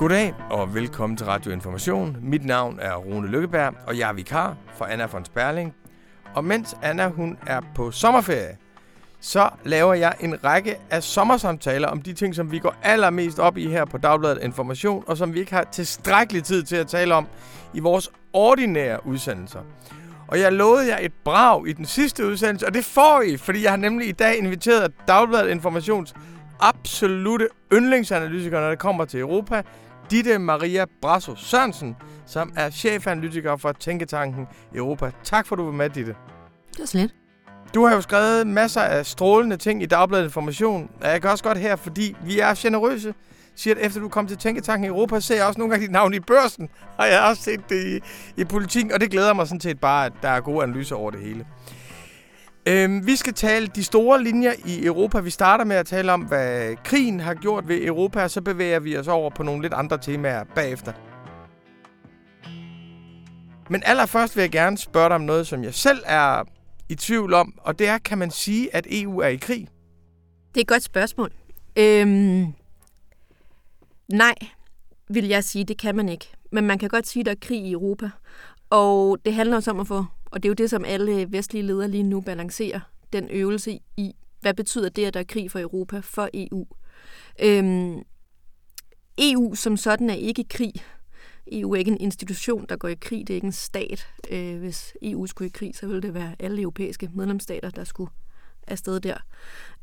Goddag og velkommen til Radio Information. Mit navn er Rune Lykkeberg, og jeg er vikar for Anna von Sperling. Og mens Anna hun er på sommerferie, så laver jeg en række af sommersamtaler om de ting, som vi går allermest op i her på Dagbladet Information, og som vi ikke har tilstrækkelig tid til at tale om i vores ordinære udsendelser. Og jeg lovede jer et brag i den sidste udsendelse, og det får I, fordi jeg har nemlig i dag inviteret Dagbladet Informations absolute yndlingsanalytiker, når det kommer til Europa, Ditte Maria Brasso Sørensen, som er chefanalytiker for Tænketanken Europa. Tak for, at du var med, Ditte. Det er slet. Du har jo skrevet masser af strålende ting i Dagbladet Information, og jeg kan også godt her, fordi vi er generøse, siger, at efter du kom til Tænketanken Europa, ser jeg også nogle gange dit navn i børsen, og jeg har også set det i, i politikken, og det glæder mig sådan set bare, at der er gode analyser over det hele. Øhm, vi skal tale de store linjer i Europa. Vi starter med at tale om, hvad krigen har gjort ved Europa, og så bevæger vi os over på nogle lidt andre temaer bagefter. Men allerførst vil jeg gerne spørge dig om noget, som jeg selv er i tvivl om, og det er, kan man sige, at EU er i krig? Det er et godt spørgsmål. Øhm, nej, vil jeg sige, det kan man ikke. Men man kan godt sige, at der er krig i Europa. Og det handler også om at få, og det er jo det, som alle øh, vestlige ledere lige nu balancerer, den øvelse i, hvad betyder det, at der er krig for Europa, for EU. Øhm, EU som sådan er ikke i krig. EU er ikke en institution, der går i krig. Det er ikke en stat. Øh, hvis EU skulle i krig, så ville det være alle europæiske medlemsstater, der skulle afsted der.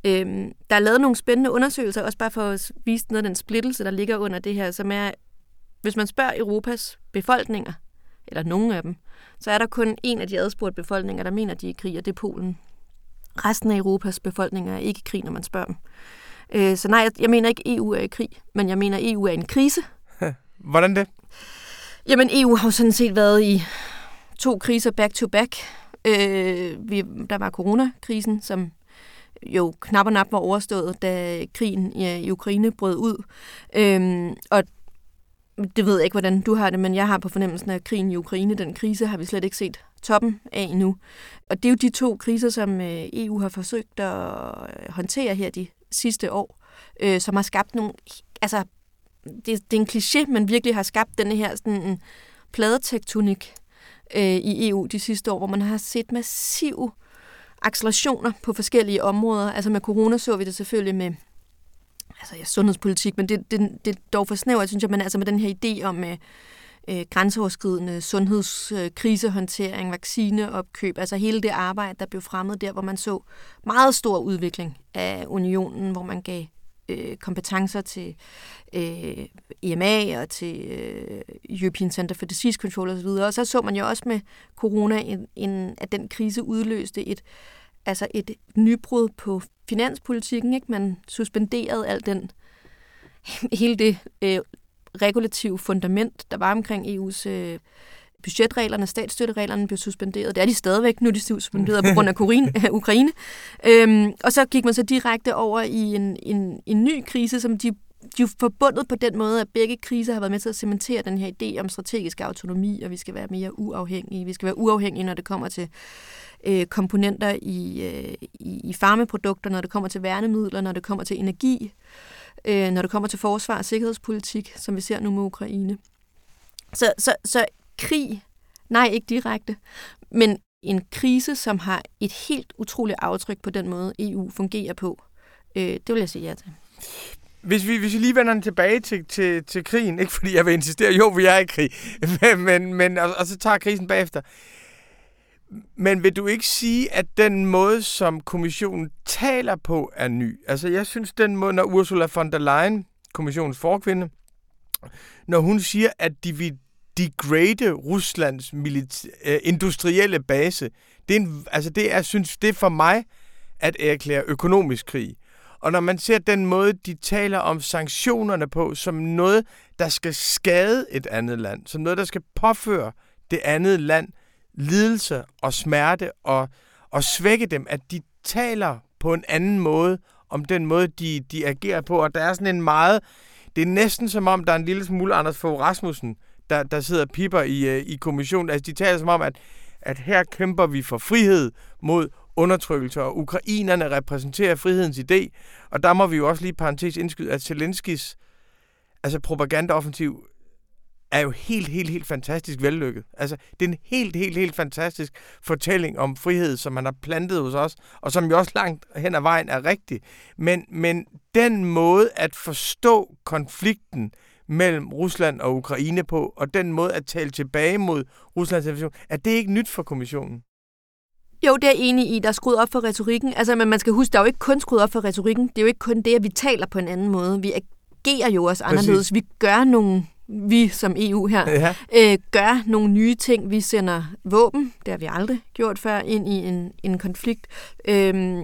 Øhm, der er lavet nogle spændende undersøgelser, også bare for at vise noget af den splittelse, der ligger under det her, som er, hvis man spørger Europas befolkninger, eller nogle af dem, så er der kun en af de adspurgte befolkninger, der mener, at de er i krig, og det er Polen. Resten af Europas befolkninger er ikke i krig, når man spørger dem. Øh, så nej, jeg mener ikke, EU er i krig, men jeg mener, EU er i en krise. Hvordan det? Jamen, EU har jo sådan set været i to kriser back-to-back. Øh, vi, der var coronakrisen, som jo knap og nap var overstået, da krigen i Ukraine brød ud. Øh, og det ved jeg ikke, hvordan du har det, men jeg har på fornemmelsen af krigen i Ukraine, den krise har vi slet ikke set toppen af endnu. Og det er jo de to kriser, som øh, EU har forsøgt at øh, håndtere her de sidste år, øh, som har skabt nogle, altså det, det er en kliché, men virkelig har skabt denne her sådan en pladetektonik øh, i EU de sidste år, hvor man har set massive accelerationer på forskellige områder. Altså med corona så vi det selvfølgelig med altså, ja, sundhedspolitik, men det, det, det er dog for snævert, synes jeg, men altså med den her idé om øh, øh, grænseoverskridende sundhedskrisehåndtering, øh, vaccineopkøb, altså hele det arbejde, der blev fremmet der, hvor man så meget stor udvikling af unionen, hvor man gav øh, kompetencer til øh, EMA og til øh, European Center for Disease Control osv. Og så så man jo også med corona, en, en, at den krise udløste et, altså et nybrud på finanspolitikken. Ikke? Man suspenderede al den, hele det øh, regulative fundament, der var omkring EU's øh, budgetreglerne, statsstøttereglerne blev suspenderet. Det er de stadigvæk, nu er de suspenderet på grund af Ukraine. Øhm, og så gik man så direkte over i en, en, en ny krise, som de de er forbundet på den måde, at begge kriser har været med til at cementere den her idé om strategisk autonomi, og vi skal være mere uafhængige. Vi skal være uafhængige, når det kommer til øh, komponenter i, øh, i, i farmeprodukter, når det kommer til værnemidler, når det kommer til energi, øh, når det kommer til forsvar og sikkerhedspolitik, som vi ser nu med Ukraine. Så, så, så krig, nej, ikke direkte, men en krise, som har et helt utroligt aftryk på den måde, EU fungerer på. Øh, det vil jeg sige ja til. Hvis vi, hvis vi lige vender den tilbage til, til, til krigen, ikke fordi jeg vil insistere, jo, vi er i krig, men, men, men og, og så tager krisen bagefter. Men vil du ikke sige, at den måde, som kommissionen taler på, er ny? Altså, jeg synes, den måde, når Ursula von der Leyen, kommissionens forkvinde, når hun siger, at de vil degrade Ruslands milita- øh, industrielle base, det er, en, altså det er, synes, det er for mig at erklære økonomisk krig. Og når man ser den måde, de taler om sanktionerne på, som noget, der skal skade et andet land, som noget, der skal påføre det andet land lidelse og smerte og, og svække dem, at de taler på en anden måde om den måde, de, de agerer på. Og der er sådan en meget... Det er næsten som om, der er en lille smule Anders Fogh Rasmussen, der, der sidder piper i, øh, i kommissionen. Altså, de taler som om, at, at her kæmper vi for frihed mod undertrykkelse, og ukrainerne repræsenterer frihedens idé. Og der må vi jo også lige parentes indskyde, at Zelenskis altså propagandaoffensiv er jo helt, helt, helt fantastisk vellykket. Altså, det er en helt, helt, helt fantastisk fortælling om frihed, som man har plantet hos os, og som jo også langt hen ad vejen er rigtig. Men, men den måde at forstå konflikten mellem Rusland og Ukraine på, og den måde at tale tilbage mod Ruslands invasion, er det ikke nyt for kommissionen? Jo, det er jeg enig i. Der er skruet op for retorikken. Altså, men man skal huske, der er jo ikke kun skruet op for retorikken. Det er jo ikke kun det, at vi taler på en anden måde. Vi agerer jo også anderledes. Præcis. Vi gør nogle vi som EU her, ja. øh, gør nogle nye ting. Vi sender våben, det har vi aldrig gjort før, ind i en, en konflikt. Øh,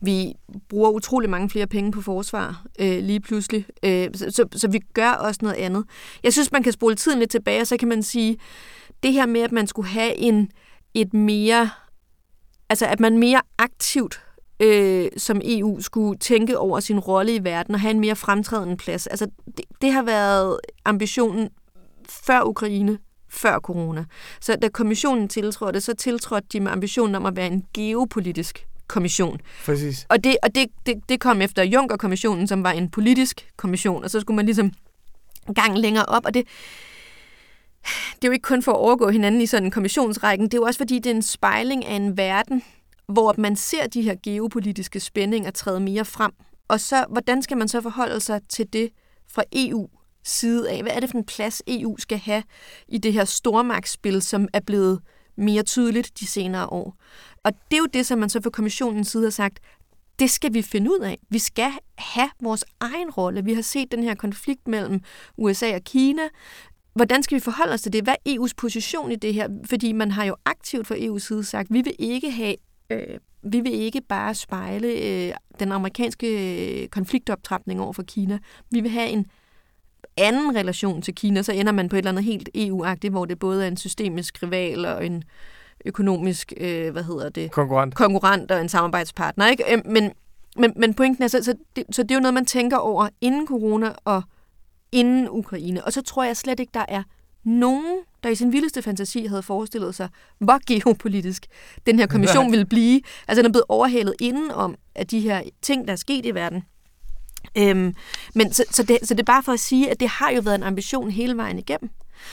vi bruger utrolig mange flere penge på forsvar øh, lige pludselig, øh, så, så, så vi gør også noget andet. Jeg synes, man kan spole tiden lidt tilbage, og så kan man sige, det her med, at man skulle have en et mere, altså at man mere aktivt øh, som EU skulle tænke over sin rolle i verden og have en mere fremtrædende plads. Altså, det, det har været ambitionen før Ukraine, før corona. Så da kommissionen tiltrådte, så tiltrådte de med ambitionen om at være en geopolitisk kommission. Præcis. Og det, og det, det, det kom efter Juncker-kommissionen, som var en politisk kommission, og så skulle man ligesom gang længere op, og det, det er jo ikke kun for at overgå hinanden i sådan en kommissionsrækken, det er jo også fordi, det er en spejling af en verden, hvor man ser de her geopolitiske spændinger træde mere frem. Og så, hvordan skal man så forholde sig til det fra EU side af? Hvad er det for en plads, EU skal have i det her stormagtsspil, som er blevet mere tydeligt de senere år? Og det er jo det, som man så fra kommissionens side har sagt, det skal vi finde ud af. Vi skal have vores egen rolle. Vi har set den her konflikt mellem USA og Kina. Hvordan skal vi forholde os til det? Hvad er EU's position i det her? Fordi man har jo aktivt fra EU's side sagt, vi vil ikke have øh, vi vil ikke bare spejle øh, den amerikanske øh, konfliktoptrapning over for Kina. Vi vil have en anden relation til Kina, så ender man på et eller andet helt EU-agtigt, hvor det både er en systemisk rival og en økonomisk, øh, hvad hedder det? Konkurrent. Konkurrent og en samarbejdspartner, ikke? Øh, men, men, men pointen er, så, så, det, så det er jo noget, man tænker over inden corona og inden Ukraine. Og så tror jeg slet ikke, der er nogen, der i sin vildeste fantasi havde forestillet sig, hvor geopolitisk den her kommission ville blive. Altså den er blevet overhalet indenom af de her ting, der er sket i verden. Øhm, men så, så, det, så det er bare for at sige, at det har jo været en ambition hele vejen igennem.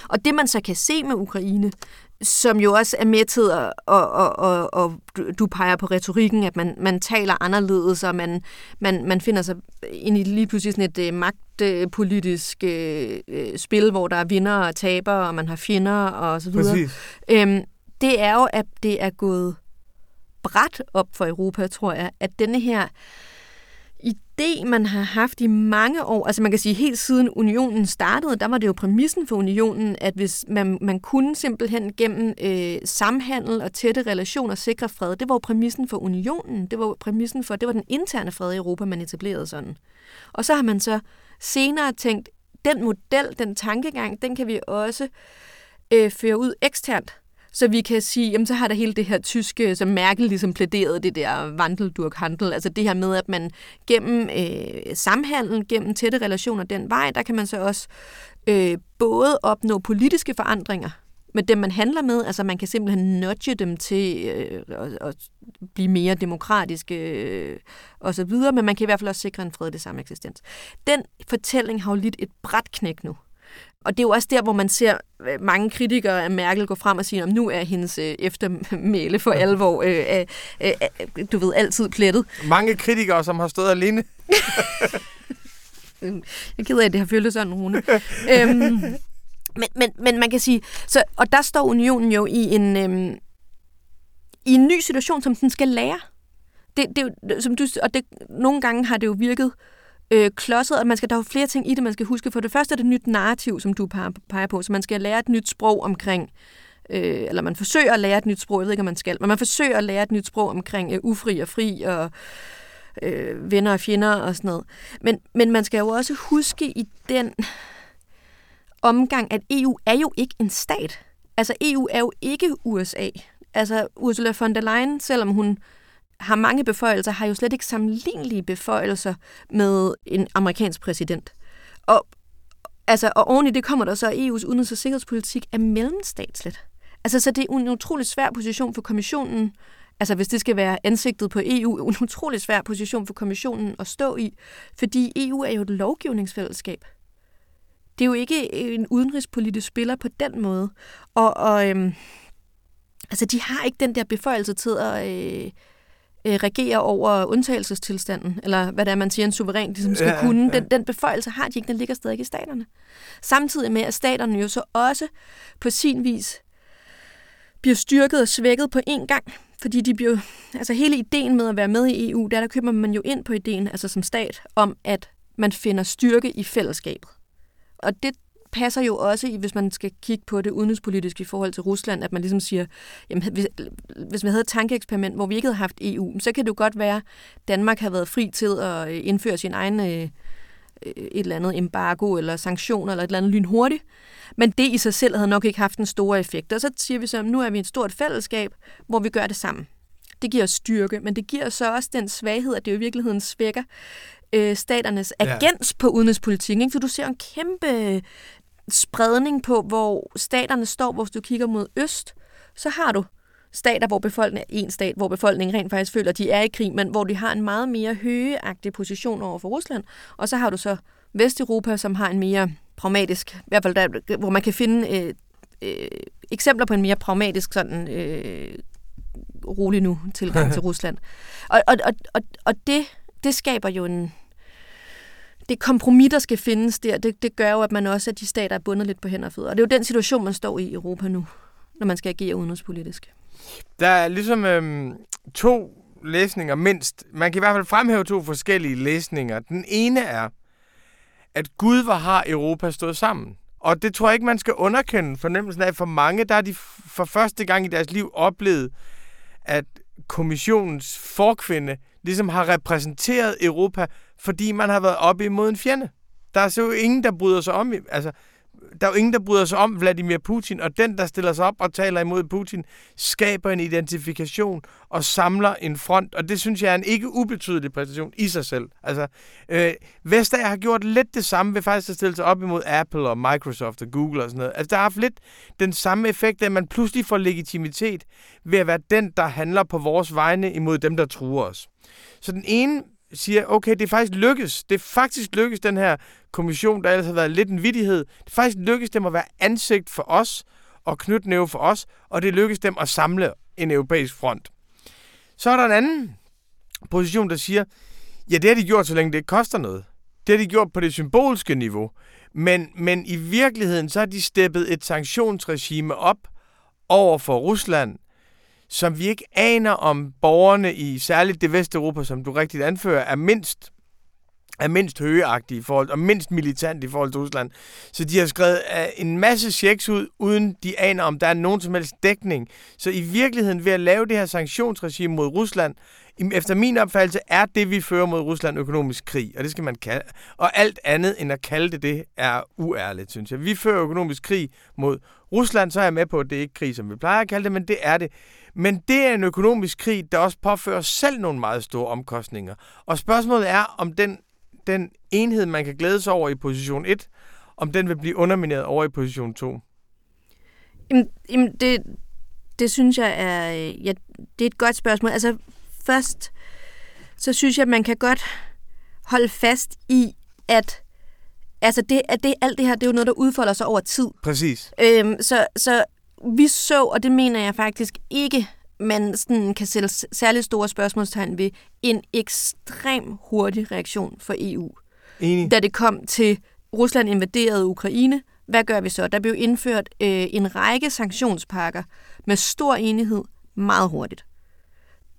Og det man så kan se med Ukraine, som jo også er med til at, og, og, og, og du peger på retorikken, at man, man taler anderledes, og man, man, man finder sig ind i lige pludselig sådan et uh, magtpolitisk uh, spil, hvor der er vinder og taber, og man har fjender og så videre. Øhm, det er jo, at det er gået bræt op for Europa, tror jeg, at denne her idé, man har haft i mange år, altså man kan sige helt siden unionen startede, der var det jo præmissen for unionen, at hvis man, man kunne simpelthen gennem øh, samhandel og tætte relationer sikre fred, det var jo præmissen for unionen, det var præmissen for, det var den interne fred i Europa, man etablerede sådan. Og så har man så senere tænkt, den model, den tankegang, den kan vi også øh, føre ud eksternt. Så vi kan sige, jamen så har der hele det her tyske, som Merkel ligesom plæderede, det der Wandeldurkhandel, altså det her med, at man gennem øh, samhandel, gennem tætte relationer den vej, der kan man så også øh, både opnå politiske forandringer med dem, man handler med. Altså man kan simpelthen nudge dem til øh, at, at blive mere demokratiske øh, og så videre, men man kan i hvert fald også sikre en fredelig sameksistens. Den fortælling har jo lidt et bræt knæk nu. Og det er jo også der, hvor man ser øh, mange kritikere af Merkel gå frem og sige, at nu er hendes øh, eftermæle for alvor, øh, øh, øh, du ved, altid plettet. Mange kritikere, som har stået alene. jeg er ked af, at det har føltes sådan, Rune. øhm, men, men, men man kan sige, så, og der står unionen jo i en, øhm, i en ny situation, som den skal lære. Det, det, som du, og det, nogle gange har det jo virket øh, øh, klodset, og man skal, der er jo flere ting i det, man skal huske. For det første er det et nyt narrativ, som du peger på, så man skal lære et nyt sprog omkring, øh, eller man forsøger at lære et nyt sprog, jeg ved ikke, om man skal, men man forsøger at lære et nyt sprog omkring øh, ufri og fri, og øh, venner og fjender og sådan noget. Men, men man skal jo også huske i den omgang, at EU er jo ikke en stat. Altså EU er jo ikke USA. Altså Ursula von der Leyen, selvom hun har mange beføjelser, har jo slet ikke sammenlignelige beføjelser med en amerikansk præsident. Og, altså, og oven i det kommer der så, at EU's udenrigs- og sikkerhedspolitik er mellemstatsligt. Altså, så det er en utrolig svær position for kommissionen, altså hvis det skal være ansigtet på EU, en utrolig svær position for kommissionen at stå i, fordi EU er jo et lovgivningsfællesskab. det er jo ikke en udenrigspolitisk spiller på den måde. Og, og øhm, altså, de har ikke den der beføjelse til at øh, øh, regere over undtagelsestilstanden, eller hvad det er, man siger, en suveræn ligesom skal ja, kunne. Ja. Den, den beføjelse har de ikke, den ligger stadig i staterne. Samtidig med, at staterne jo så også på sin vis bliver styrket og svækket på én gang. Fordi de bliver, altså hele ideen med at være med i EU, der, der køber man jo ind på ideen, altså som stat, om at man finder styrke i fællesskabet. Og det passer jo også i, hvis man skal kigge på det udenrigspolitiske i forhold til Rusland, at man ligesom siger, jamen, hvis, hvis vi havde et tankeeksperiment, hvor vi ikke havde haft EU, så kan det jo godt være, at Danmark har været fri til at øh, indføre sin egen øh, et eller andet embargo eller sanktioner eller et eller andet lynhurtigt. Men det i sig selv havde nok ikke haft en stor effekt. Og så siger vi så, at nu er vi et stort fællesskab, hvor vi gør det sammen. Det giver os styrke, men det giver så også den svaghed, at det jo i virkeligheden svækker øh, staternes agens ja. på udenrigspolitik. Ikke? For du ser en kæmpe spredning på, hvor staterne står, hvor du kigger mod øst, så har du stater, hvor befolkningen er en stat, hvor befolkningen rent faktisk føler, at de er i krig, men hvor de har en meget mere højeagtig position over for Rusland. Og så har du så Vesteuropa, som har en mere pragmatisk, i hvert fald der, hvor man kan finde øh, øh, eksempler på en mere pragmatisk sådan øh, rolig nu tilgang til Rusland. Og, og, og, og, og det, det skaber jo en, det kompromis, der skal findes der, det, det gør jo, at man også, at de stater er bundet lidt på hænder og fødder. Og det er jo den situation, man står i i Europa nu, når man skal agere udenrigspolitisk. Der er ligesom øhm, to læsninger mindst. Man kan i hvert fald fremhæve to forskellige læsninger. Den ene er, at Gud var har Europa stået sammen. Og det tror jeg ikke, man skal underkende fornemmelsen af. For mange, der har de for første gang i deres liv oplevet, at kommissionens forkvinde ligesom har repræsenteret Europa, fordi man har været oppe imod en fjende. Der er så jo ingen, der bryder sig om. Altså, der er jo ingen, der bryder sig om Vladimir Putin, og den, der stiller sig op og taler imod Putin, skaber en identifikation og samler en front, og det synes jeg er en ikke ubetydelig præstation i sig selv. Altså, øh, Vestager har gjort lidt det samme ved faktisk at stille sig op imod Apple og Microsoft og Google og sådan noget. Altså, der har haft lidt den samme effekt, at man pludselig får legitimitet ved at være den, der handler på vores vegne imod dem, der truer os. Så den ene siger, okay, det er faktisk lykkes. Det er faktisk lykkes, den her kommission, der ellers har været lidt en vidighed. Det er faktisk lykkes dem at være ansigt for os og knytte for os, og det lykkes dem at samle en europæisk front. Så er der en anden position, der siger, ja, det har de gjort, så længe det ikke koster noget. Det har de gjort på det symbolske niveau. Men, men i virkeligheden, så har de steppet et sanktionsregime op over for Rusland, som vi ikke aner om borgerne i særligt det Vesteuropa, som du rigtigt anfører, er mindst er mindst højeagtige i forhold, og mindst militant i forhold til Rusland. Så de har skrevet uh, en masse checks ud, uden de aner, om der er nogen som helst dækning. Så i virkeligheden, ved at lave det her sanktionsregime mod Rusland, efter min opfattelse er det, vi fører mod Rusland økonomisk krig, og det skal man kalde. Og alt andet end at kalde det det, er uærligt, synes jeg. Vi fører økonomisk krig mod Rusland, så er jeg med på, at det er ikke krig, som vi plejer at kalde det, men det er det. Men det er en økonomisk krig, der også påfører selv nogle meget store omkostninger. Og spørgsmålet er, om den, den enhed, man kan glæde sig over i position 1, om den vil blive undermineret over i position 2. Jamen, jamen det, det synes jeg er, ja, det er et godt spørgsmål. Altså først, så synes jeg, at man kan godt holde fast i, at altså det, at det, alt det her, det er jo noget, der udfolder sig over tid. Præcis. Øhm, så, så vi så, og det mener jeg faktisk ikke, man sådan kan sætte særligt store spørgsmålstegn ved, en ekstrem hurtig reaktion for EU. Enig. Da det kom til, Rusland invaderede Ukraine, hvad gør vi så? Der blev indført øh, en række sanktionspakker med stor enighed meget hurtigt.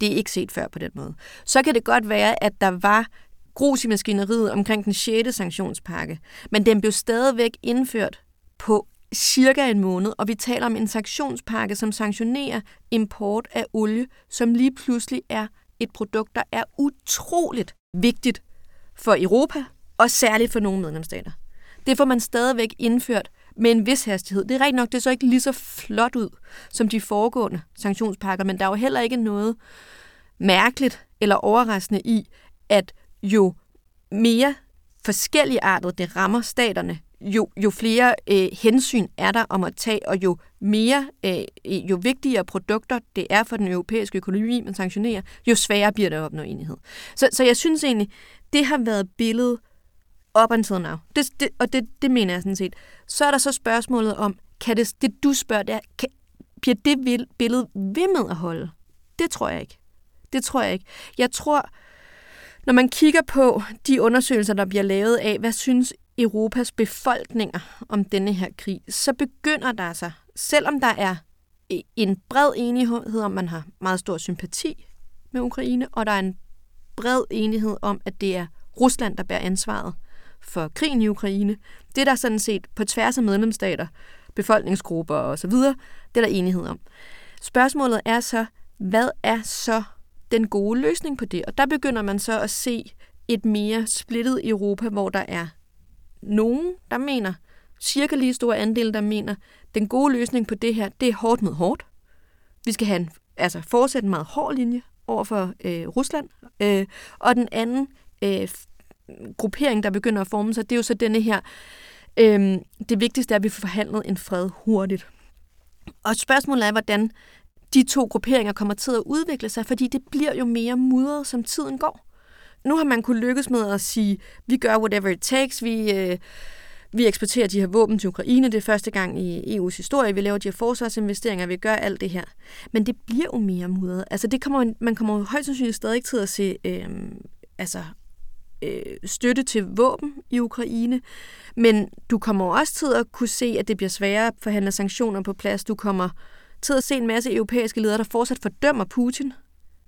Det er ikke set før på den måde. Så kan det godt være, at der var grus i maskineriet omkring den 6. sanktionspakke, men den blev stadigvæk indført på cirka en måned, og vi taler om en sanktionspakke, som sanktionerer import af olie, som lige pludselig er et produkt, der er utroligt vigtigt for Europa, og særligt for nogle medlemsstater. Det får man stadigvæk indført med en vis hastighed. Det er rigtigt nok, det så ikke lige så flot ud som de foregående sanktionspakker, men der er jo heller ikke noget mærkeligt eller overraskende i, at jo mere forskellige arter det rammer staterne, jo, jo flere øh, hensyn er der om at tage, og jo mere, øh, jo vigtigere produkter det er for den europæiske økonomi, man sanktionerer, jo sværere bliver det at opnå enighed. Så, så jeg synes egentlig, det har været billedet op until now. Det, det, og det, det mener jeg sådan set. Så er der så spørgsmålet om, kan det, det du spørger, det er, kan, bliver det billede ved med at holde? Det tror jeg ikke. Det tror jeg ikke. Jeg tror, når man kigger på de undersøgelser, der bliver lavet af, hvad synes Europas befolkninger om denne her krig, så begynder der sig, selvom der er en bred enighed om, man har meget stor sympati med Ukraine, og der er en bred enighed om, at det er Rusland, der bærer ansvaret for krigen i Ukraine. Det er der sådan set på tværs af medlemsstater, befolkningsgrupper osv., det er der enighed om. Spørgsmålet er så, hvad er så den gode løsning på det? Og der begynder man så at se et mere splittet Europa, hvor der er nogen, der mener, cirka lige store andel, der mener, den gode løsning på det her, det er hårdt mod hårdt. Vi skal have en, altså fortsætte en meget hård linje over for øh, Rusland. Øh, og den anden øh, gruppering, der begynder at forme sig, det er jo så denne her, øh, det vigtigste er, at vi får forhandlet en fred hurtigt. Og spørgsmålet er, hvordan de to grupperinger kommer til at udvikle sig, fordi det bliver jo mere mudret, som tiden går. Nu har man kunne lykkes med at sige, vi gør whatever it takes, vi, øh, vi eksporterer de her våben til Ukraine, det er første gang i EU's historie, vi laver de her forsvarsinvesteringer, vi gør alt det her. Men det bliver jo mere mudret. Altså det kommer, man kommer jo højst sandsynligt stadig til at se øh, altså, øh, støtte til våben i Ukraine, men du kommer også til at kunne se, at det bliver sværere at forhandle sanktioner på plads. Du kommer til at se en masse europæiske ledere, der fortsat fordømmer Putin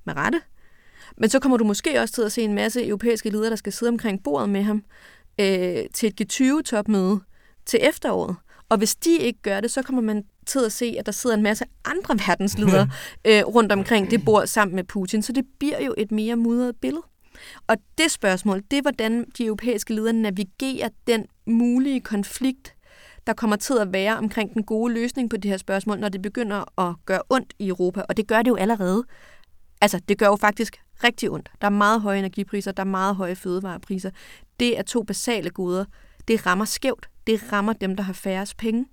med rette. Men så kommer du måske også til at se en masse europæiske ledere, der skal sidde omkring bordet med ham øh, til et G20-topmøde til efteråret. Og hvis de ikke gør det, så kommer man til at se, at der sidder en masse andre verdensledere øh, rundt omkring det bord sammen med Putin. Så det bliver jo et mere mudret billede. Og det spørgsmål, det er, hvordan de europæiske ledere navigerer den mulige konflikt, der kommer til at være omkring den gode løsning på det her spørgsmål, når det begynder at gøre ondt i Europa. Og det gør det jo allerede. Altså, det gør jo faktisk rigtig ondt. Der er meget høje energipriser, der er meget høje fødevarepriser. Det er to basale goder. Det rammer skævt. Det rammer dem, der har færrest penge.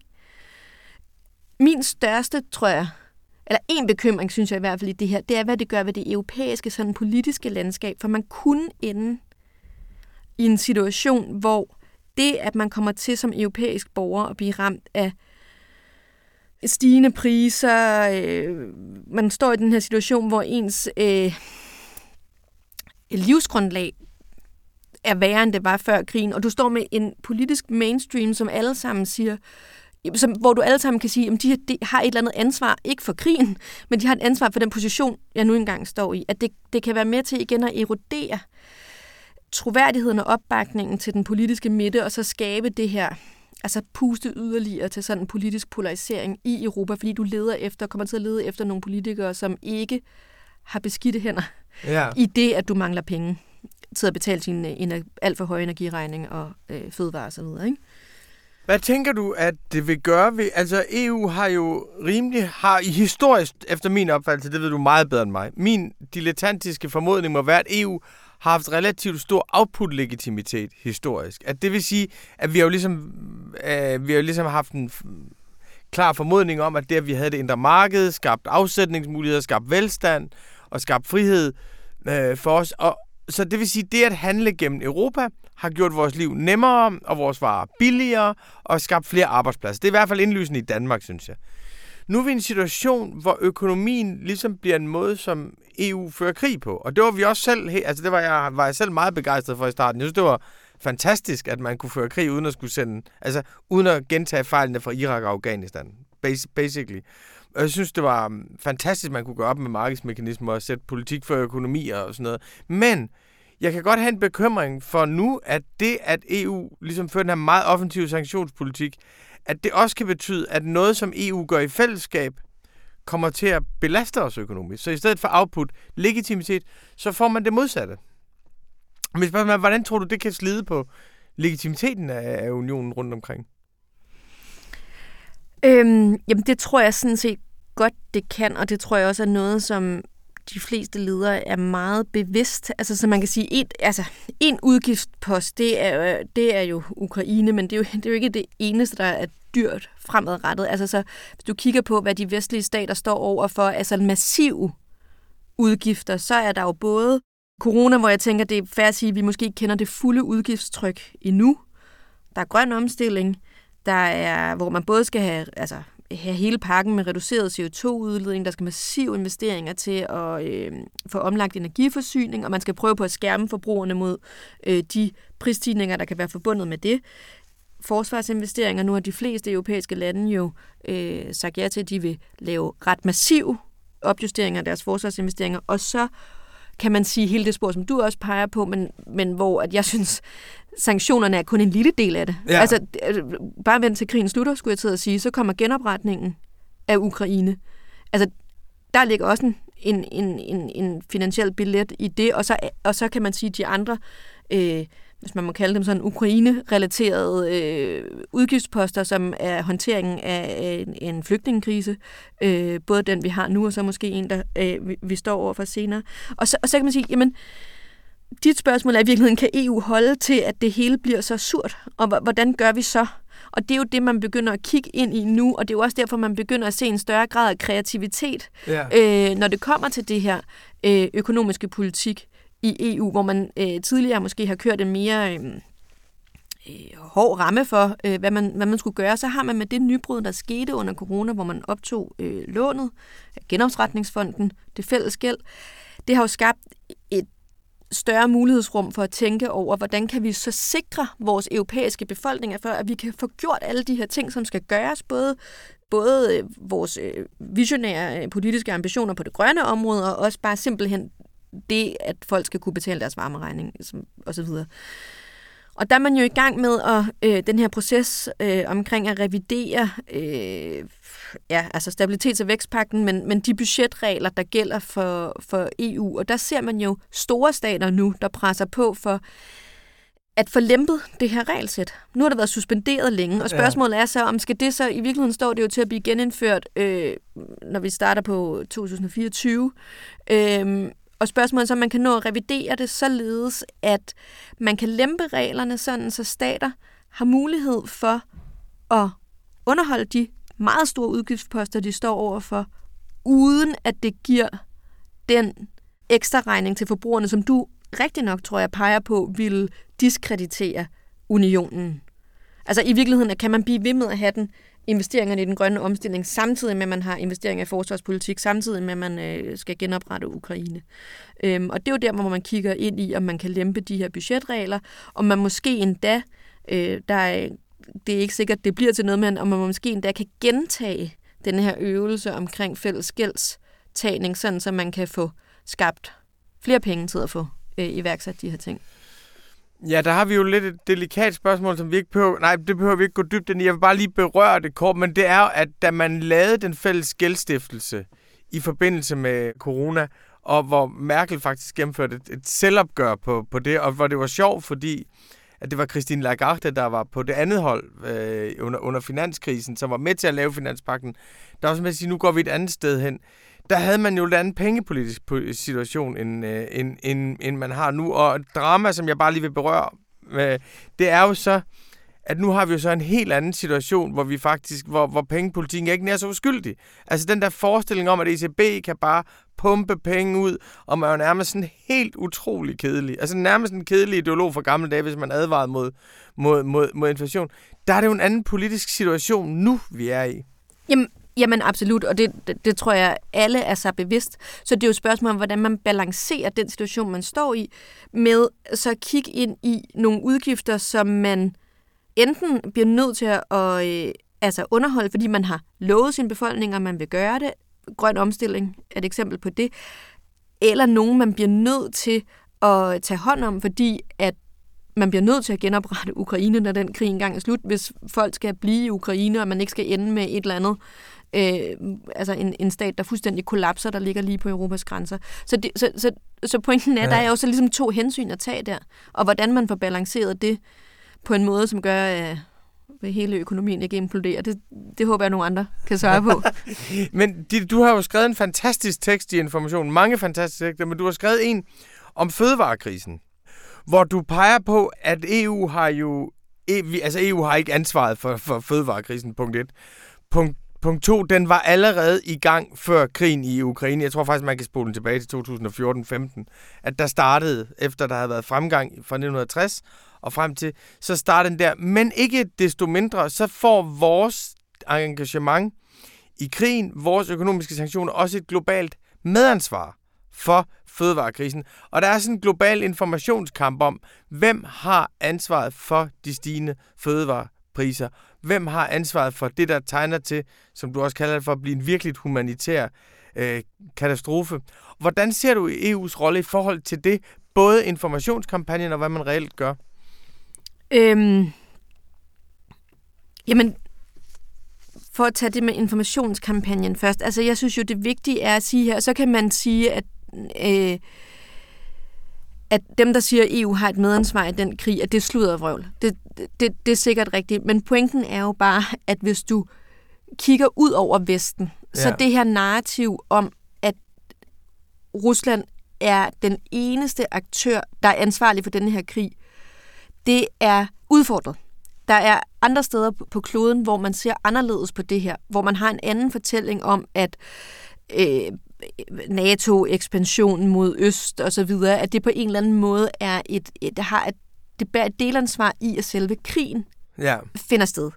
Min største, tror jeg, eller en bekymring, synes jeg i hvert fald i det her, det er, hvad det gør ved det europæiske sådan politiske landskab. For man kunne ende i en situation, hvor det, at man kommer til som europæisk borger at blive ramt af stigende priser, øh, man står i den her situation, hvor ens øh, livsgrundlag er værre, end det var før krigen, og du står med en politisk mainstream, som alle sammen siger, som, hvor du alle sammen kan sige, at de, de har et eller andet ansvar, ikke for krigen, men de har et ansvar for den position, jeg nu engang står i. At det, det kan være med til igen at erodere troværdigheden og opbakningen til den politiske midte, og så skabe det her, altså puste yderligere til sådan en politisk polarisering i Europa, fordi du leder efter, kommer til at lede efter nogle politikere, som ikke har beskidte hænder ja. i det, at du mangler penge til at betale sin en alt for høje energiregning og øh, sådan noget, ikke? Hvad tænker du, at det vil gøre ved... Altså, EU har jo rimelig... Har i historisk, efter min opfattelse, det ved du meget bedre end mig, min dilettantiske formodning må være, at EU har haft relativt stor output-legitimitet historisk. At det vil sige, at vi har jo ligesom, øh, vi har jo ligesom haft en klar formodning om, at det, at vi havde det indre marked, skabt afsætningsmuligheder, skabt velstand og skabt frihed øh, for os. Og, så det vil sige, det at handle gennem Europa har gjort vores liv nemmere og vores varer billigere og skabt flere arbejdspladser. Det er i hvert fald indlysende i Danmark, synes jeg. Nu er vi i en situation, hvor økonomien ligesom bliver en måde, som EU fører krig på. Og det var vi også selv, altså det var jeg, var jeg selv meget begejstret for i starten. Jeg synes, det var fantastisk, at man kunne føre krig uden at skulle sende, altså uden at gentage fejlene fra Irak og Afghanistan, basically. Og jeg synes, det var um, fantastisk, at man kunne gøre op med markedsmekanismer og sætte politik for økonomi og sådan noget. Men jeg kan godt have en bekymring for nu, at det, at EU ligesom fører den her meget offensive sanktionspolitik, at det også kan betyde, at noget, som EU gør i fællesskab, kommer til at belaste os økonomisk. Så i stedet for output, legitimitet, så får man det modsatte. Men spørgsmålet er, hvordan tror du, det kan slide på legitimiteten af unionen rundt omkring? Øhm, jamen, det tror jeg sådan set godt, det kan, og det tror jeg også er noget, som de fleste ledere er meget bevidst. Altså, så man kan sige, en, altså, en udgiftspost, det er, øh, det er jo Ukraine, men det er jo, det er jo ikke det eneste, der er dyrt fremadrettet. Altså, så, hvis du kigger på, hvad de vestlige stater står over for, altså massive udgifter, så er der jo både corona, hvor jeg tænker, det er fair at sige, at vi måske ikke kender det fulde udgiftstryk endnu. Der er grøn omstilling, der er, hvor man både skal have, altså, have hele pakken med reduceret CO2-udledning, der skal massive investeringer til at øh, få omlagt energiforsyning, og man skal prøve på at skærme forbrugerne mod øh, de prisstigninger, der kan være forbundet med det. Forsvarsinvesteringer, nu har de fleste europæiske lande jo øh, sagt ja til, at de vil lave ret massiv opjusteringer af deres forsvarsinvesteringer, og så kan man sige hele det spor, som du også peger på, men, men hvor at jeg synes, sanktionerne er kun en lille del af det. Ja. Altså, bare vent til krigen slutter, skulle jeg til at sige, så kommer genopretningen af Ukraine. Altså, der ligger også en, en, en, en, en finansiel billet i det, og så, og så kan man sige, at de andre øh, hvis man må kalde dem sådan, Ukraine-relaterede øh, udgiftsposter, som er håndteringen af en, en flygtningekrise. Øh, både den, vi har nu, og så måske en, der øh, vi, vi står over for senere. Og så, og så kan man sige, jamen, dit spørgsmål er i virkeligheden, kan EU holde til, at det hele bliver så surt? Og hvordan gør vi så? Og det er jo det, man begynder at kigge ind i nu, og det er jo også derfor, man begynder at se en større grad af kreativitet, ja. øh, når det kommer til det her øh, økonomiske politik i EU, hvor man øh, tidligere måske har kørt en mere øh, øh, hård ramme for, øh, hvad, man, hvad man skulle gøre, så har man med det nybrud, der skete under corona, hvor man optog øh, lånet, genopretningsfonden, det fælles gæld, det har jo skabt et større mulighedsrum for at tænke over, hvordan kan vi så sikre vores europæiske befolkninger for, at vi kan få gjort alle de her ting, som skal gøres, både både øh, vores øh, visionære politiske ambitioner på det grønne område, og også bare simpelthen det, at folk skal kunne betale deres varmeregning og så videre. Og der er man jo i gang med at, øh, den her proces øh, omkring at revidere øh, ja, altså stabilitets- og vækstpakten, men, men de budgetregler, der gælder for, for EU. Og der ser man jo store stater nu, der presser på for at få lempet det her regelsæt. Nu har det været suspenderet længe, og spørgsmålet er så, om skal det så, i virkeligheden står det jo til at blive genindført, øh, når vi starter på 2024. Øh, og spørgsmålet er så, om man kan nå at revidere det således, at man kan lempe reglerne sådan, så stater har mulighed for at underholde de meget store udgiftsposter, de står overfor, uden at det giver den ekstra regning til forbrugerne, som du rigtig nok, tror jeg, peger på, vil diskreditere unionen. Altså i virkeligheden kan man blive ved med at have den investeringerne i den grønne omstilling, samtidig med, at man har investeringer i forsvarspolitik, samtidig med, at man øh, skal genoprette Ukraine. Øhm, og det er jo der, hvor man kigger ind i, om man kan lempe de her budgetregler, og man måske endda, øh, der er, det er ikke sikkert, det bliver til noget, men om man måske endda kan gentage den her øvelse omkring fælles gældstagning, sådan så man kan få skabt flere penge til at få øh, iværksat de her ting. Ja, der har vi jo lidt et delikat spørgsmål, som vi ikke behøver... Nej, det behøver vi ikke gå dybt ind i. Jeg vil bare lige berøre det kort, men det er at da man lavede den fælles gældstiftelse i forbindelse med corona, og hvor Merkel faktisk gennemførte et, et selvopgør på, på det, og hvor det var sjovt, fordi at det var Christine Lagarde, der var på det andet hold øh, under, under finanskrisen, som var med til at lave finanspakken. Der var simpelthen at sige, nu går vi et andet sted hen der havde man jo en anden pengepolitisk situation, end, øh, end, end, end man har nu. Og drama, som jeg bare lige vil berøre, øh, det er jo så, at nu har vi jo så en helt anden situation, hvor vi faktisk, hvor, hvor pengepolitikken ikke er så uskyldig. Altså den der forestilling om, at ECB kan bare pumpe penge ud, og man er jo nærmest sådan helt utrolig kedelig. Altså nærmest en kedelig ideolog fra gamle dage, hvis man advarede mod, mod, mod, mod inflation. Der er det jo en anden politisk situation nu, vi er i. Jamen, Jamen absolut, og det, det, det tror jeg, alle er sig bevidst. Så det er jo et spørgsmål om, hvordan man balancerer den situation, man står i, med så at kigge ind i nogle udgifter, som man enten bliver nødt til at øh, altså underholde, fordi man har lovet sin befolkning, og man vil gøre det. Grøn omstilling er et eksempel på det. Eller nogen, man bliver nødt til at tage hånd om, fordi at man bliver nødt til at genoprette Ukraine, når den krig engang er slut, hvis folk skal blive i Ukraine, og man ikke skal ende med et eller andet øh, altså en, en stat, der fuldstændig kollapser, der ligger lige på Europas grænser. Så, det, så, så, så pointen er, ja. der er jo så ligesom to hensyn at tage der, og hvordan man får balanceret det på en måde, som gør, at hele økonomien ikke imploderer. Det, det håber jeg, nogle andre kan svare på. men du har jo skrevet en fantastisk tekst i Information, mange fantastiske tekster, men du har skrevet en om fødevarekrisen, hvor du peger på, at EU har jo e, altså EU har ikke ansvaret for, for fødevarekrisen, punkt 1. Punkt punkt to, den var allerede i gang før krigen i Ukraine. Jeg tror faktisk, man kan spole den tilbage til 2014-15. At der startede, efter der havde været fremgang fra 1960 og frem til, så startede den der. Men ikke desto mindre, så får vores engagement i krigen, vores økonomiske sanktioner, også et globalt medansvar for fødevarekrisen. Og der er sådan en global informationskamp om, hvem har ansvaret for de stigende priser. Hvem har ansvaret for det, der tegner til, som du også kalder det for, at blive en virkelig humanitær øh, katastrofe. Hvordan ser du EU's rolle i forhold til det, både informationskampagnen og hvad man reelt gør? Øhm, jamen, for at tage det med informationskampagnen først. Altså, jeg synes jo, det vigtige er at sige her, så kan man sige, at, øh, at dem, der siger, at EU har et medansvar i den krig, at det slutter vrøvl. Det, det, det er sikkert rigtigt. Men pointen er jo bare, at hvis du kigger ud over Vesten, ja. så det her narrativ om, at Rusland er den eneste aktør, der er ansvarlig for denne her krig, det er udfordret. Der er andre steder på kloden, hvor man ser anderledes på det her, hvor man har en anden fortælling om, at øh, NATO-ekspansionen mod øst og så videre, at det på en eller anden måde er et, et har et, det bærer et delansvar i, at selve krigen ja. finder sted.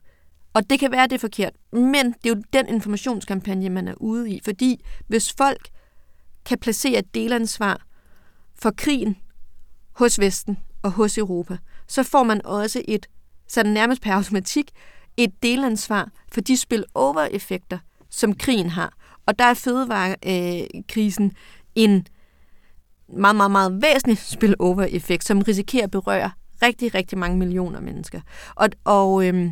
Og det kan være, at det er forkert, men det er jo den informationskampagne, man er ude i. Fordi hvis folk kan placere et delansvar for krigen hos Vesten og hos Europa, så får man også et sådan nærmest per automatik et delansvar for de spill-over-effekter, som krigen har. Og der er fødevarekrisen en meget, meget, meget væsentlig spillover-effekt, som risikerer at berøre rigtig, rigtig mange millioner mennesker. Og, og øhm,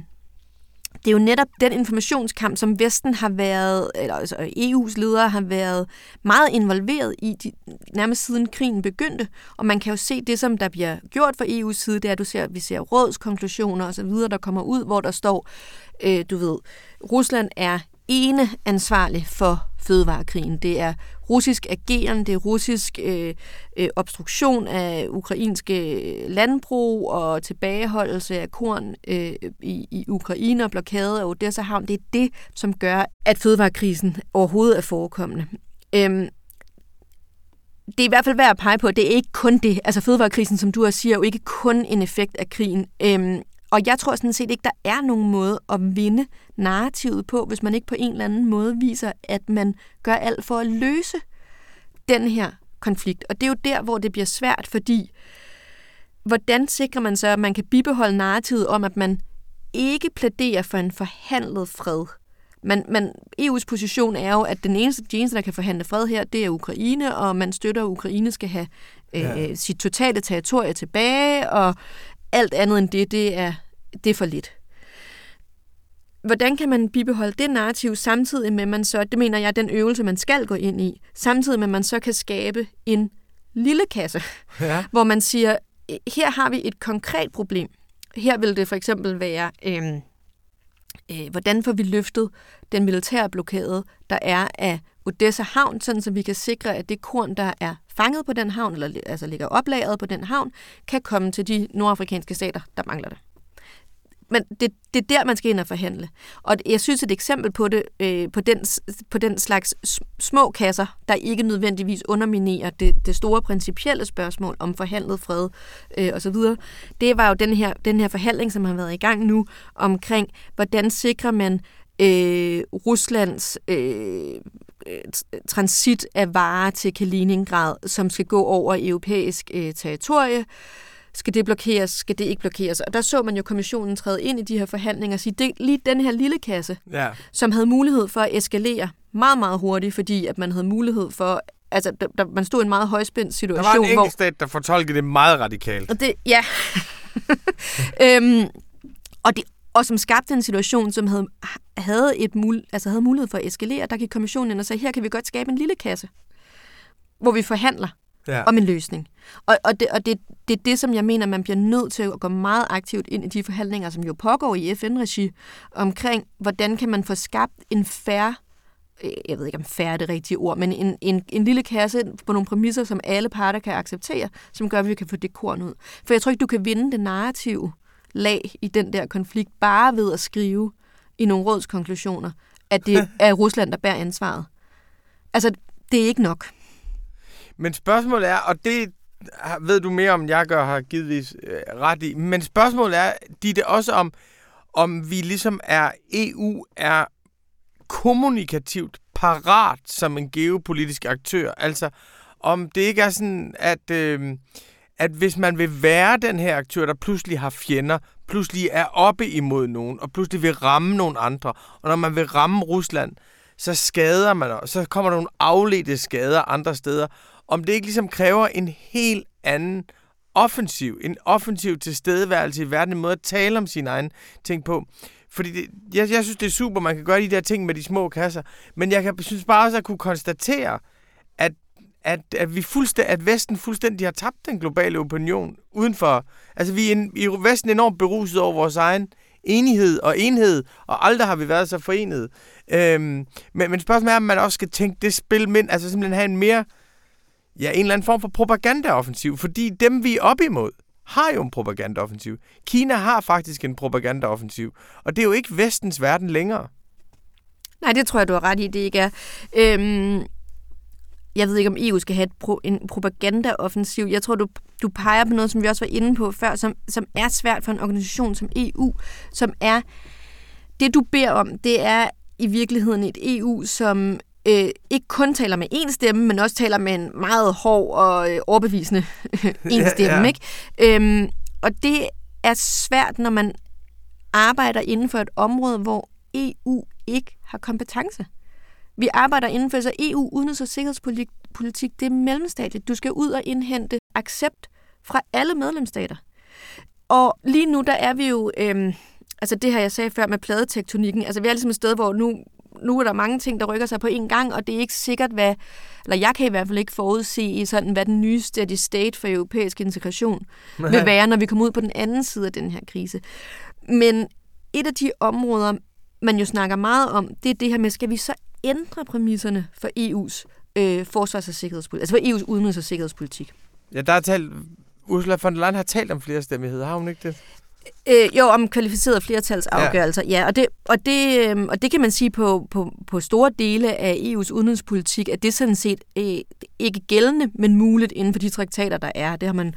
det er jo netop den informationskamp, som Vesten har været, eller altså EU's ledere har været meget involveret i, de, nærmest siden krigen begyndte. Og man kan jo se det, som der bliver gjort fra EU's side, det er, at du ser, vi ser rådskonklusioner og så videre, der kommer ud, hvor der står, øh, du ved, Rusland er ene ansvarlig for fødevarekrigen. Det er russisk ageren, det er russisk øh, øh, obstruktion af ukrainske øh, landbrug og tilbageholdelse af korn øh, i, i Ukraine og blokade af Odessa havn. Det er det, som gør, at fødevarekrisen overhovedet er forekommende. Øhm, det er i hvert fald værd at pege på, at det er ikke kun det. Altså fødevarekrisen, som du også siger, er jo ikke kun en effekt af krigen. Øhm, og jeg tror sådan set ikke, der er nogen måde at vinde narrativet på, hvis man ikke på en eller anden måde viser, at man gør alt for at løse den her konflikt. Og det er jo der, hvor det bliver svært, fordi hvordan sikrer man så, at man kan bibeholde narrativet om, at man ikke plæderer for en forhandlet fred? Men, men EU's position er jo, at den eneste, de eneste, der kan forhandle fred her, det er Ukraine, og man støtter, at Ukraine skal have øh, ja. sit totale territorie tilbage, og alt andet end det, det er, det er for lidt. Hvordan kan man bibeholde det narrativ samtidig med, man så, det mener jeg, den øvelse, man skal gå ind i, samtidig med, at man så kan skabe en lille kasse, ja. hvor man siger, her har vi et konkret problem. Her vil det for eksempel være, øh, øh, hvordan får vi løftet den militære blokade, der er af Odessa havn, sådan så vi kan sikre, at det korn, der er fanget på den havn, eller altså ligger oplagret på den havn, kan komme til de nordafrikanske stater, der mangler det. Men det, det er der, man skal ind og forhandle. Og jeg synes, et eksempel på det, øh, på, den, på den slags små kasser, der ikke nødvendigvis underminerer det, det store principielle spørgsmål om forhandlet fred øh, osv., det var jo den her, den her forhandling, som har været i gang nu, omkring, hvordan sikrer man øh, Ruslands øh, transit af varer til Kaliningrad, som skal gå over europæisk øh, territorie. Skal det blokeres? Skal det ikke blokeres? Og der så man jo kommissionen træde ind i de her forhandlinger og sige, det lige den her lille kasse, ja. som havde mulighed for at eskalere meget, meget hurtigt, fordi at man havde mulighed for altså, der, der, man stod i en meget højspændt situation. Der var en enkelt stat, der fortolkede det meget radikalt. Og det, ja. øhm, og, det, og som skabte en situation, som havde, havde, et mul, altså havde mulighed for at eskalere. Der gik kommissionen ind og sagde, her kan vi godt skabe en lille kasse, hvor vi forhandler ja. om en løsning. Og, og, det, og det, det er det, som jeg mener, man bliver nødt til at gå meget aktivt ind i de forhandlinger, som jo pågår i FN-regi, omkring, hvordan kan man få skabt en færre jeg ved ikke om færre er det rigtige ord, men en, en, en lille kasse på nogle præmisser, som alle parter kan acceptere, som gør, at vi kan få det korn ud. For jeg tror ikke, du kan vinde det narrative lag i den der konflikt, bare ved at skrive i nogle rådskonklusioner, at det er Rusland, der bærer ansvaret. Altså, det er ikke nok. Men spørgsmålet er, og det ved du mere om, jeg gør, har givetvis øh, ret i, men spørgsmålet er, de det også om, om vi ligesom er, EU er kommunikativt parat som en geopolitisk aktør. Altså, om det ikke er sådan, at, øh, at hvis man vil være den her aktør, der pludselig har fjender, pludselig er oppe imod nogen, og pludselig vil ramme nogen andre, og når man vil ramme Rusland, så skader man, og så kommer der nogle afledte skader andre steder. Om det ikke ligesom kræver en helt anden offensiv, en offensiv tilstedeværelse i verden, en måde at tale om sin egen ting på. Fordi det, jeg, jeg synes, det er super, man kan gøre de der ting med de små kasser, men jeg kan, synes bare også at kunne konstatere, at, at, at, vi fuldstændig, at Vesten fuldstændig har tabt den globale opinion udenfor. Altså, vi er en, i Vesten er enormt beruset over vores egen enighed og enhed, og aldrig har vi været så forenet. Øhm, men, men spørgsmålet er, om man også skal tænke det spil med, altså simpelthen have en mere, ja, en eller anden form for propagandaoffensiv, fordi dem, vi er op imod, har jo en propagandaoffensiv. Kina har faktisk en propagandaoffensiv, og det er jo ikke vestens verden længere. Nej, det tror jeg, du har ret i, det ikke er. Øhm, jeg ved ikke, om EU skal have et pro, en propagandaoffensiv. Jeg tror, du, du peger på noget, som vi også var inde på før, som, som er svært for en organisation som EU, som er, det du beder om, det er i virkeligheden et EU, som øh, ikke kun taler med én stemme, men også taler med en meget hård og øh, overbevisende en stemme. Ja, ja. Ikke? Øhm, og det er svært, når man arbejder inden for et område, hvor EU ikke har kompetence. Vi arbejder inden for så EU udenrigs- og sikkerhedspolitik. Det er mellemstatligt. Du skal ud og indhente accept fra alle medlemsstater. Og lige nu, der er vi jo... Øhm, altså det her, jeg sagde før med pladetektonikken. Altså vi er ligesom et sted, hvor nu nu er der mange ting, der rykker sig på en gang, og det er ikke sikkert, hvad, eller jeg kan i hvert fald ikke forudse i sådan, hvad den nye steady state for europæisk integration Nej. vil være, når vi kommer ud på den anden side af den her krise. Men et af de områder, man jo snakker meget om, det er det her med, skal vi så ændre præmisserne for EU's øh, forsvars- og sikkerhedspolitik, altså for EU's udenrigs- og sikkerhedspolitik? Ja, der er talt, Ursula von der Leyen har talt om flere stemmigheder, har hun ikke det? Øh, jo, om kvalificerede flertalsafgørelser, ja. ja og, det, og, det, øh, og det kan man sige på, på, på store dele af EU's udenrigspolitik, at det sådan set øh, ikke gældende, men muligt inden for de traktater, der er. Det har man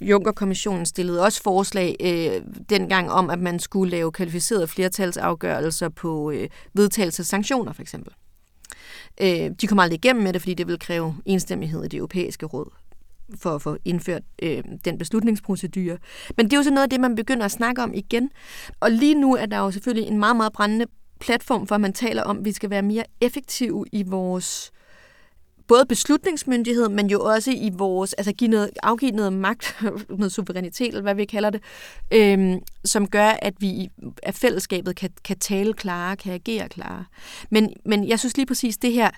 Juncker-kommissionen stillede også forslag øh, dengang om, at man skulle lave kvalificerede flertalsafgørelser på øh, vedtagelse af sanktioner, for eksempel. Øh, de kommer aldrig igennem med det, fordi det vil kræve enstemmighed i det europæiske råd for at få indført øh, den beslutningsprocedure. Men det er jo så noget af det, man begynder at snakke om igen. Og lige nu er der jo selvfølgelig en meget, meget brændende platform for, at man taler om, at vi skal være mere effektive i vores både beslutningsmyndighed, men jo også i vores, altså give noget, afgive noget magt, noget suverænitet, eller hvad vi kalder det, øhm, som gør, at vi af fællesskabet kan, kan tale klare, kan agere klare. Men, men jeg synes lige præcis det her,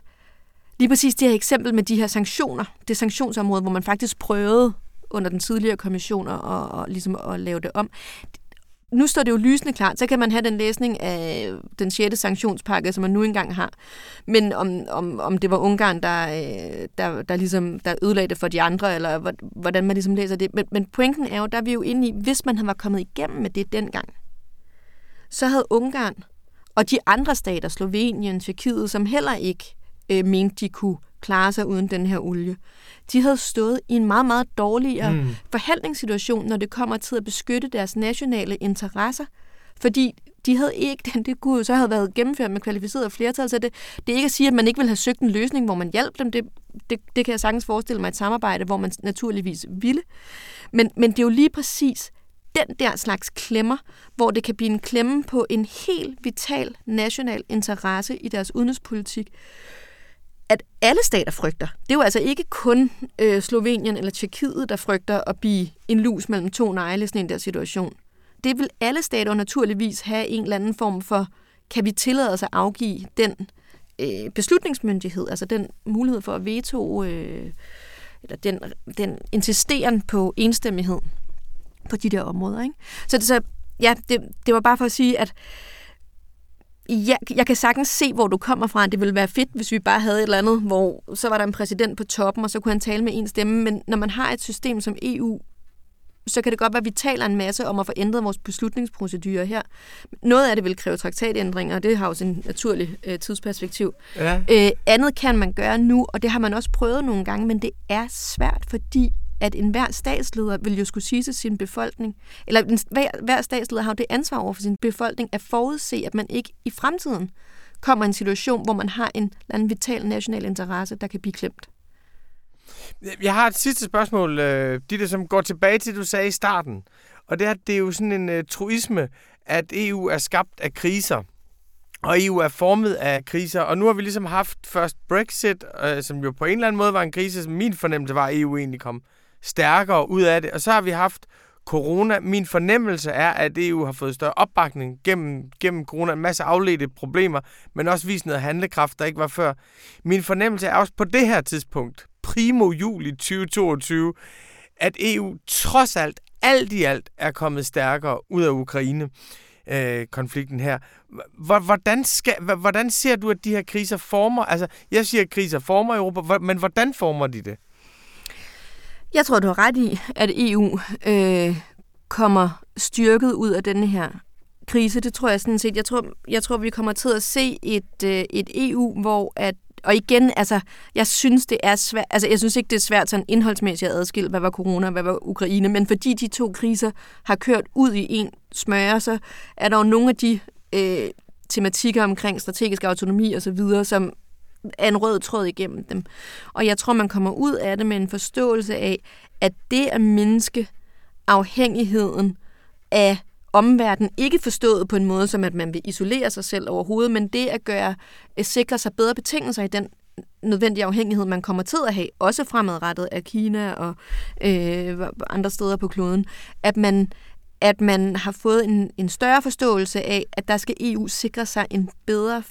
Lige præcis det her eksempel med de her sanktioner, det sanktionsområde, hvor man faktisk prøvede under den tidligere kommission at, og ligesom at lave det om. Nu står det jo lysende klart, så kan man have den læsning af den 6. sanktionspakke, som man nu engang har. Men om, om, om det var Ungarn, der, øh, der, der, ligesom, der ødelagde det for de andre, eller hvordan man ligesom læser det. Men, men pointen er jo, der er vi jo inde i, hvis man havde kommet igennem med det dengang, så havde Ungarn og de andre stater, Slovenien, Tyrkiet, som heller ikke øh, mente, de kunne klare sig uden den her olie. De havde stået i en meget, meget dårligere mm. forhandlingssituation, når det kommer til at beskytte deres nationale interesser, fordi de havde ikke, den, det kunne så have været gennemført med kvalificeret flertal, så det, det er ikke at sige, at man ikke vil have søgt en løsning, hvor man hjalp dem. Det, det, det kan jeg sagtens forestille mig et samarbejde, hvor man naturligvis ville. Men, men det er jo lige præcis den der slags klemmer, hvor det kan blive en klemme på en helt vital national interesse i deres udenrigspolitik, at alle stater frygter. Det er jo altså ikke kun øh, Slovenien eller Tjekkiet, der frygter at blive en lus mellem to negle i sådan en der situation. Det vil alle stater naturligvis have en eller anden form for, kan vi tillade os at afgive den øh, beslutningsmyndighed, altså den mulighed for at veto, øh, eller den, den insisteren på enstemmighed på de der områder. Ikke? Så, det, så ja, det, det var bare for at sige, at jeg, jeg kan sagtens se, hvor du kommer fra. Det ville være fedt, hvis vi bare havde et eller andet, hvor så var der en præsident på toppen, og så kunne han tale med en stemme. Men når man har et system som EU, så kan det godt være, at vi taler en masse om at få ændret vores beslutningsprocedurer her. Noget af det vil kræve traktatændringer, og det har jo sin naturlig øh, tidsperspektiv. Ja. Øh, andet kan man gøre nu, og det har man også prøvet nogle gange, men det er svært, fordi at enhver statsleder vil jo skulle sige til sin befolkning, eller en, hver, hver statsleder har jo det ansvar over for sin befolkning at forudse, at man ikke i fremtiden kommer i en situation, hvor man har en eller anden vital national interesse, der kan blive klemt. Jeg har et sidste spørgsmål, øh, de der som går tilbage til, det, du sagde i starten. Og det er, det er jo sådan en uh, truisme, at EU er skabt af kriser. Og EU er formet af kriser. Og nu har vi ligesom haft først Brexit, øh, som jo på en eller anden måde var en krise, som min fornemmelse var, at EU egentlig kom stærkere ud af det. Og så har vi haft corona. Min fornemmelse er, at EU har fået større opbakning gennem, gennem corona. En masse afledte problemer, men også vist noget handlekraft, der ikke var før. Min fornemmelse er også på det her tidspunkt, primo juli 2022, at EU trods alt, alt i alt, er kommet stærkere ud af Ukraine øh, konflikten her. Hvordan, skal, hvordan ser du, at de her kriser former? Altså, jeg siger, at kriser former Europa, men hvordan former de det? Jeg tror, du har ret i, at EU øh, kommer styrket ud af denne her krise. Det tror jeg sådan set. Jeg tror, jeg tror vi kommer til at se et, øh, et EU, hvor at og igen, altså, jeg synes, det er svært, altså, jeg synes ikke, det er svært sådan indholdsmæssigt at adskille, hvad var corona, hvad var Ukraine, men fordi de to kriser har kørt ud i en smøre, så er der jo nogle af de øh, tematikker omkring strategisk autonomi og så videre, som er en rød tråd igennem dem. Og jeg tror, man kommer ud af det med en forståelse af, at det at menneske afhængigheden af omverdenen, ikke forstået på en måde, som at man vil isolere sig selv overhovedet, men det at gøre, at sikre sig bedre betingelser i den nødvendige afhængighed, man kommer til at have, også fremadrettet af Kina og øh, andre steder på kloden, at man, at man har fået en, en større forståelse af, at der skal EU sikre sig en bedre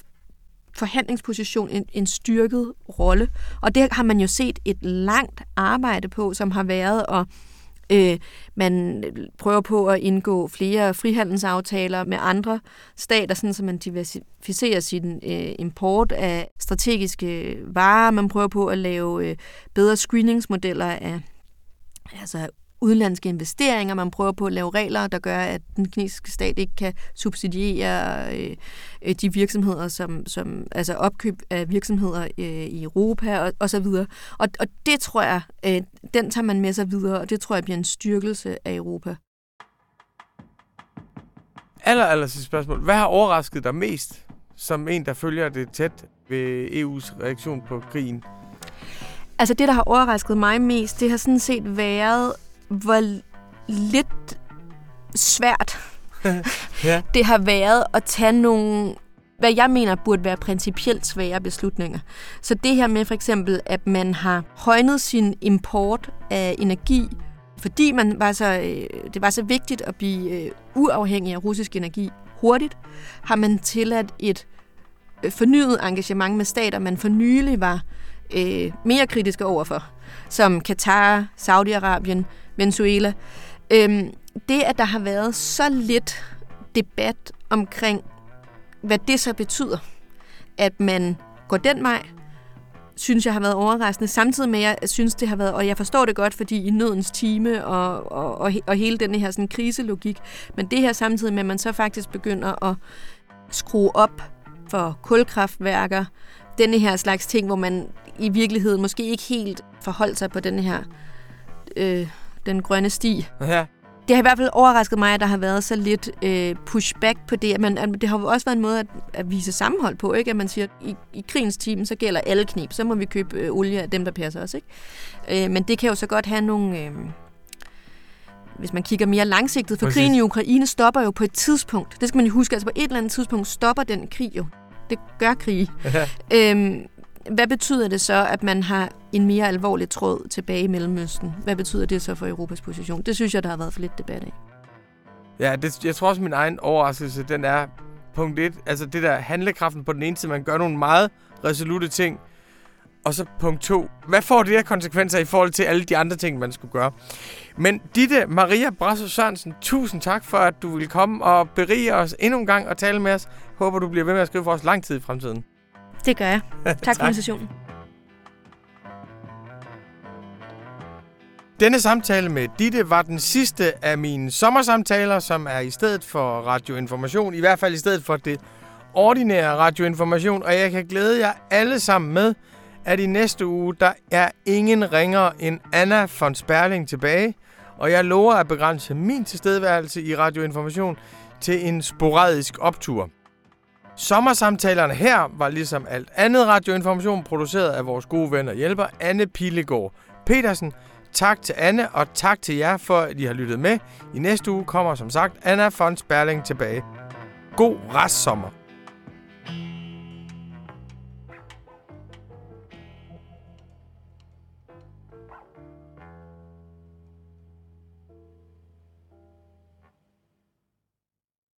forhandlingsposition, en, en styrket rolle. Og det har man jo set et langt arbejde på, som har været at Øh, man prøver på at indgå flere frihandelsaftaler med andre stater, sådan så man diversificerer sin øh, import af strategiske varer. Man prøver på at lave øh, bedre screeningsmodeller af altså udenlandske investeringer. Man prøver på at lave regler, der gør, at den kinesiske stat ikke kan subsidiere øh, øh, de virksomheder, som, som altså opkøb af virksomheder øh, i Europa og, og så videre. Og, og det tror jeg, øh, den tager man med sig videre, og det tror jeg bliver en styrkelse af Europa. Aller, aller sidste spørgsmål. Hvad har overrasket dig mest, som en, der følger det tæt ved EU's reaktion på krigen? Altså det, der har overrasket mig mest, det har sådan set været, hvor lidt svært ja. det har været at tage nogle hvad jeg mener burde være principielt svære beslutninger. Så det her med for eksempel, at man har højnet sin import af energi, fordi man var så, øh, det var så vigtigt at blive øh, uafhængig af russisk energi hurtigt, har man tilladt et øh, fornyet engagement med stater, man for nylig var øh, mere kritiske overfor, som Katar, Saudi-Arabien, Venezuela. Øhm, det, at der har været så lidt debat omkring, hvad det så betyder, at man går den vej, synes jeg har været overraskende. Samtidig med, at jeg synes, det har været, og jeg forstår det godt, fordi i nødens time og, og, og, og hele den her sådan, kriselogik, men det her samtidig med, at man så faktisk begynder at skrue op for kulkraftværker, denne her slags ting, hvor man i virkeligheden måske ikke helt forholdt sig på den her øh, den grønne sti. Ja. Det har i hvert fald overrasket mig, at der har været så lidt øh, pushback på det. Men at det har også været en måde at, at vise sammenhold på, ikke? At man siger, at i, i krigens team, så gælder alle knip. Så må vi købe øh, olie af dem, der passer os, ikke? Øh, men det kan jo så godt have nogle... Øh, hvis man kigger mere langsigtet, for Præcis. krigen i Ukraine stopper jo på et tidspunkt. Det skal man jo huske, altså på et eller andet tidspunkt stopper den krig jo. Det gør krig. Øhm, hvad betyder det så, at man har en mere alvorlig tråd tilbage i Mellemøsten? Hvad betyder det så for Europas position? Det synes jeg, der har været for lidt debat af. Ja, det, jeg tror også, min egen overraskelse, den er punkt 1. Altså det der handlekraften på den ene side, man gør nogle meget resolute ting. Og så punkt 2. Hvad får det her konsekvenser i forhold til alle de andre ting, man skulle gøre? Men Ditte Maria Brasso Sørensen, tusind tak for, at du vil komme og berige os endnu en gang og tale med os. Håber, du bliver ved med at skrive for os lang tid i fremtiden. Det gør jeg. Tak, tak. for invitationen. Denne samtale med Ditte var den sidste af mine sommersamtaler, som er i stedet for radioinformation, i hvert fald i stedet for det ordinære radioinformation, og jeg kan glæde jer alle sammen med, at i næste uge, der er ingen ringer end Anna von Sperling tilbage, og jeg lover at begrænse min tilstedeværelse i radioinformation til en sporadisk optur. Sommersamtalerne her var ligesom alt andet radioinformation produceret af vores gode ven og hjælper Anne Pilegaard Petersen. Tak til Anne, og tak til jer for, at I har lyttet med. I næste uge kommer som sagt Anna von Sperling tilbage. God restsommer.